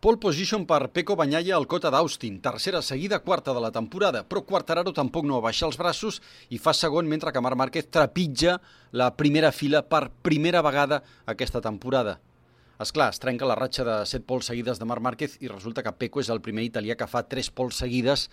Pole position per Peco Banyaya al Cota d'Austin, tercera seguida, quarta de la temporada, però Quartararo tampoc no abaixa els braços i fa segon mentre que Marc Márquez trepitja la primera fila per primera vegada aquesta temporada. És clar, es trenca la ratxa de 7 pols seguides de Marc Márquez i resulta que Peco és el primer italià que fa 3 pols seguides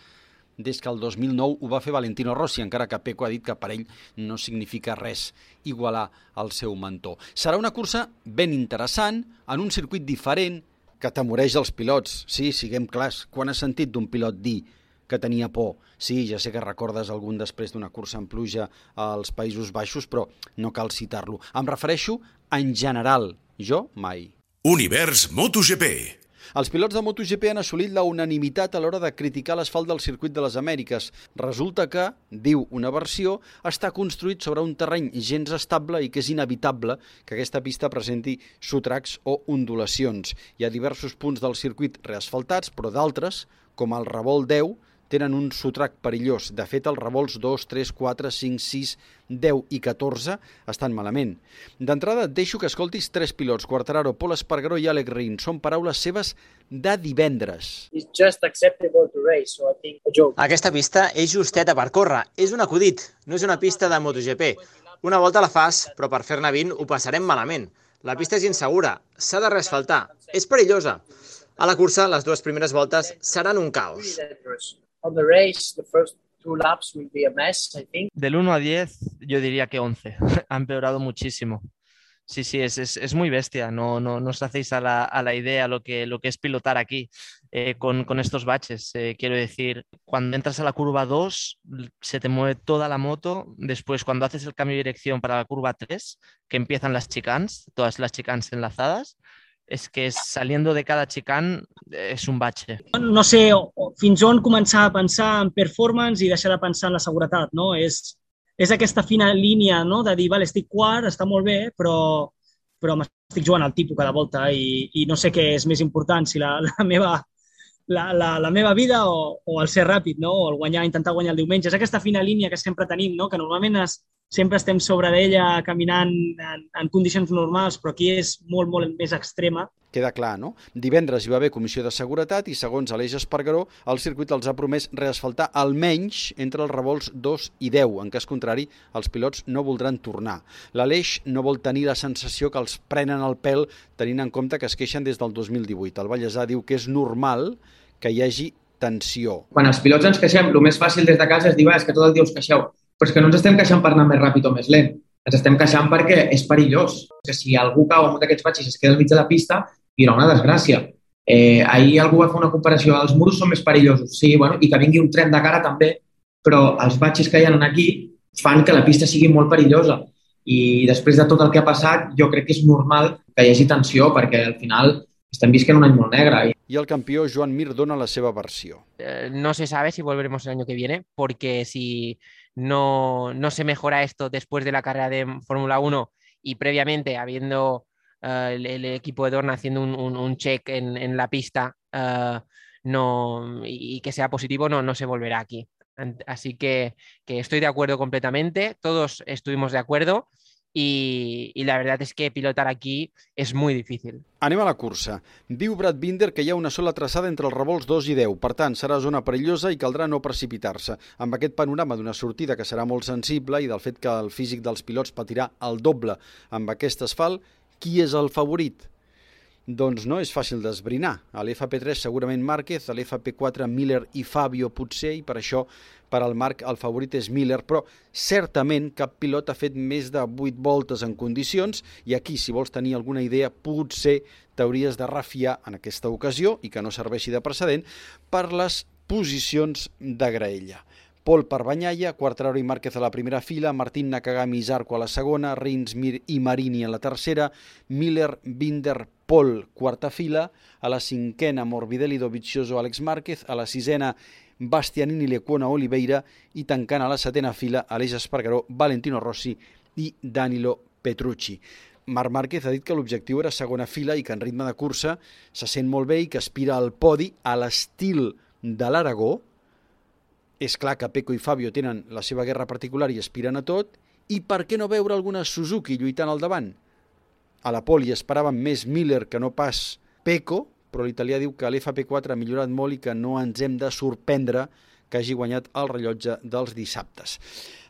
des que el 2009 ho va fer Valentino Rossi, encara que Peco ha dit que per ell no significa res igualar el seu mentor. Serà una cursa ben interessant, en un circuit diferent, que temoreix els pilots. Sí, siguem clars. Quan has sentit d'un pilot dir que tenia por? Sí, ja sé que recordes algun després d'una cursa en pluja als Països Baixos, però no cal citar-lo. Em refereixo en general. Jo, mai. Univers MotoGP. Els pilots de MotoGP han assolit la unanimitat a l'hora de criticar l'asfalt del circuit de les Amèriques. Resulta que, diu una versió, està construït sobre un terreny gens estable i que és inevitable que aquesta pista presenti sotracs o ondulacions. Hi ha diversos punts del circuit reasfaltats, però d'altres, com el revolt 10, tenen un sotrac perillós. De fet, els revolts 2, 3, 4, 5, 6, 10 i 14 estan malament. D'entrada, et deixo que escoltis tres pilots, Quartararo, Pol Espargaró i Alec Rin. Són paraules seves de divendres. It's just acceptable to race, so I think a joke. Aquesta pista és justeta per córrer. És un acudit, no és una pista de MotoGP. Una volta la fas, però per fer-ne 20 ho passarem malament. La pista és insegura, s'ha de reasfaltar, és perillosa. A la cursa, les dues primeres voltes seran un caos. The race, the first two laps will be a mess, I think. Del 1 a 10, yo diría que 11. ha empeorado muchísimo. Sí, sí, es, es, es muy bestia. No, no, no os hacéis a la, a la idea lo que, lo que es pilotar aquí eh, con, con, estos baches. Eh, quiero decir, cuando entras a la curva 2, se te mueve toda la moto. Después, cuando haces el cambio de dirección para la curva 3, que empiezan las chicans, todas las chicans enlazadas, és que saliendo de cada chicane és un batxe. No sé fins on començar a pensar en performance i deixar de pensar en la seguretat, no? És, és aquesta fina línia no? de dir, vale, estic quart, està molt bé, però, però m'estic jugant al tipus cada volta i, i no sé què és més important, si la, la meva la, la, la meva vida o, o el ser ràpid, no? o el guanyar, intentar guanyar el diumenge. És aquesta fina línia que sempre tenim, no? que normalment es, sempre estem sobre d'ella caminant en, en condicions normals, però aquí és molt, molt més extrema. Queda clar, no? Divendres hi va haver comissió de seguretat i, segons Aleix Espargaró, el circuit els ha promès reasfaltar almenys entre els revolts 2 i 10. En cas contrari, els pilots no voldran tornar. L'Aleix no vol tenir la sensació que els prenen el pèl tenint en compte que es queixen des del 2018. El Vallèsà diu que és normal que hi hagi tensió. Quan els pilots ens queixem, el més fàcil des de casa és dir, va, és que tot el dia us queixeu. Però és que no ens estem queixant per anar més ràpid o més lent. Ens estem queixant perquè és perillós. Que si algú cau en un d'aquests batxes i es queda al mig de la pista, hi haurà una desgràcia. Eh, ahir algú va fer una comparació, els murs són més perillosos, sí, bueno, i que vingui un tren de cara també, però els batxes que hi ha aquí fan que la pista sigui molt perillosa. I després de tot el que ha passat, jo crec que és normal que hi hagi tensió, perquè al final estem visquent un any molt negre. Y el campeón Joan Mir dona la seva versió. Eh, no se sabe si volveremos el año que viene, porque si no, no se mejora esto después de la carrera de Fórmula 1 y previamente habiendo uh, el, equipo de Dorna haciendo un, un, check en, la pista uh, no, y, y, que sea positivo, no, no se volverá aquí. Así que, que estoy de acuerdo completamente, todos estuvimos de acuerdo i, i la veritat és que pilotar aquí és molt difícil. Anem a la cursa. Diu Brad Binder que hi ha una sola traçada entre els revolts 2 i 10, per tant serà zona perillosa i caldrà no precipitar-se. Amb aquest panorama d'una sortida que serà molt sensible i del fet que el físic dels pilots patirà el doble amb aquest asfalt, qui és el favorit? Doncs no és fàcil d'esbrinar. A l'FP3 segurament Márquez, a l'FP4 Miller i Fabio potser, i per això per al Marc el favorit és Miller, però certament cap pilot ha fet més de 8 voltes en condicions i aquí, si vols tenir alguna idea, potser t'hauries de refiar en aquesta ocasió i que no serveixi de precedent per les posicions de graella. Pol per Banyalla, Quartararo i Márquez a la primera fila, Martín Nakagami i Zarco a la segona, Rins, Mir i Marini a la tercera, Miller, Binder, Pol, quarta fila, a la cinquena Morbidelli, Dovizioso, Àlex Márquez, a la sisena Bastianini, Lecuona, Oliveira i tancant a la setena fila Aleix Espargaró, Valentino Rossi i Danilo Petrucci. Marc Márquez ha dit que l'objectiu era segona fila i que en ritme de cursa se sent molt bé i que aspira al podi a l'estil de l'Aragó. És clar que Peco i Fabio tenen la seva guerra particular i aspiren a tot. I per què no veure alguna Suzuki lluitant al davant? A la poli esperaven més Miller que no pas Peco, però l'italià diu que l'FP4 ha millorat molt i que no ens hem de sorprendre que hagi guanyat el rellotge dels dissabtes.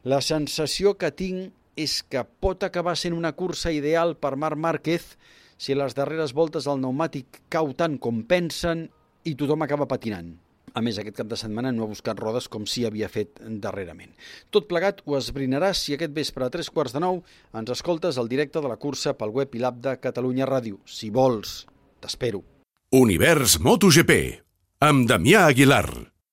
La sensació que tinc és que pot acabar sent una cursa ideal per Marc Márquez si les darreres voltes el pneumàtic cau tant com pensen i tothom acaba patinant. A més, aquest cap de setmana no ha buscat rodes com si havia fet darrerament. Tot plegat ho esbrinaràs si aquest vespre a tres quarts de nou ens escoltes el directe de la cursa pel web i l'app de Catalunya Ràdio. Si vols, t'espero. Univers MotoGP amb Damià Aguilar.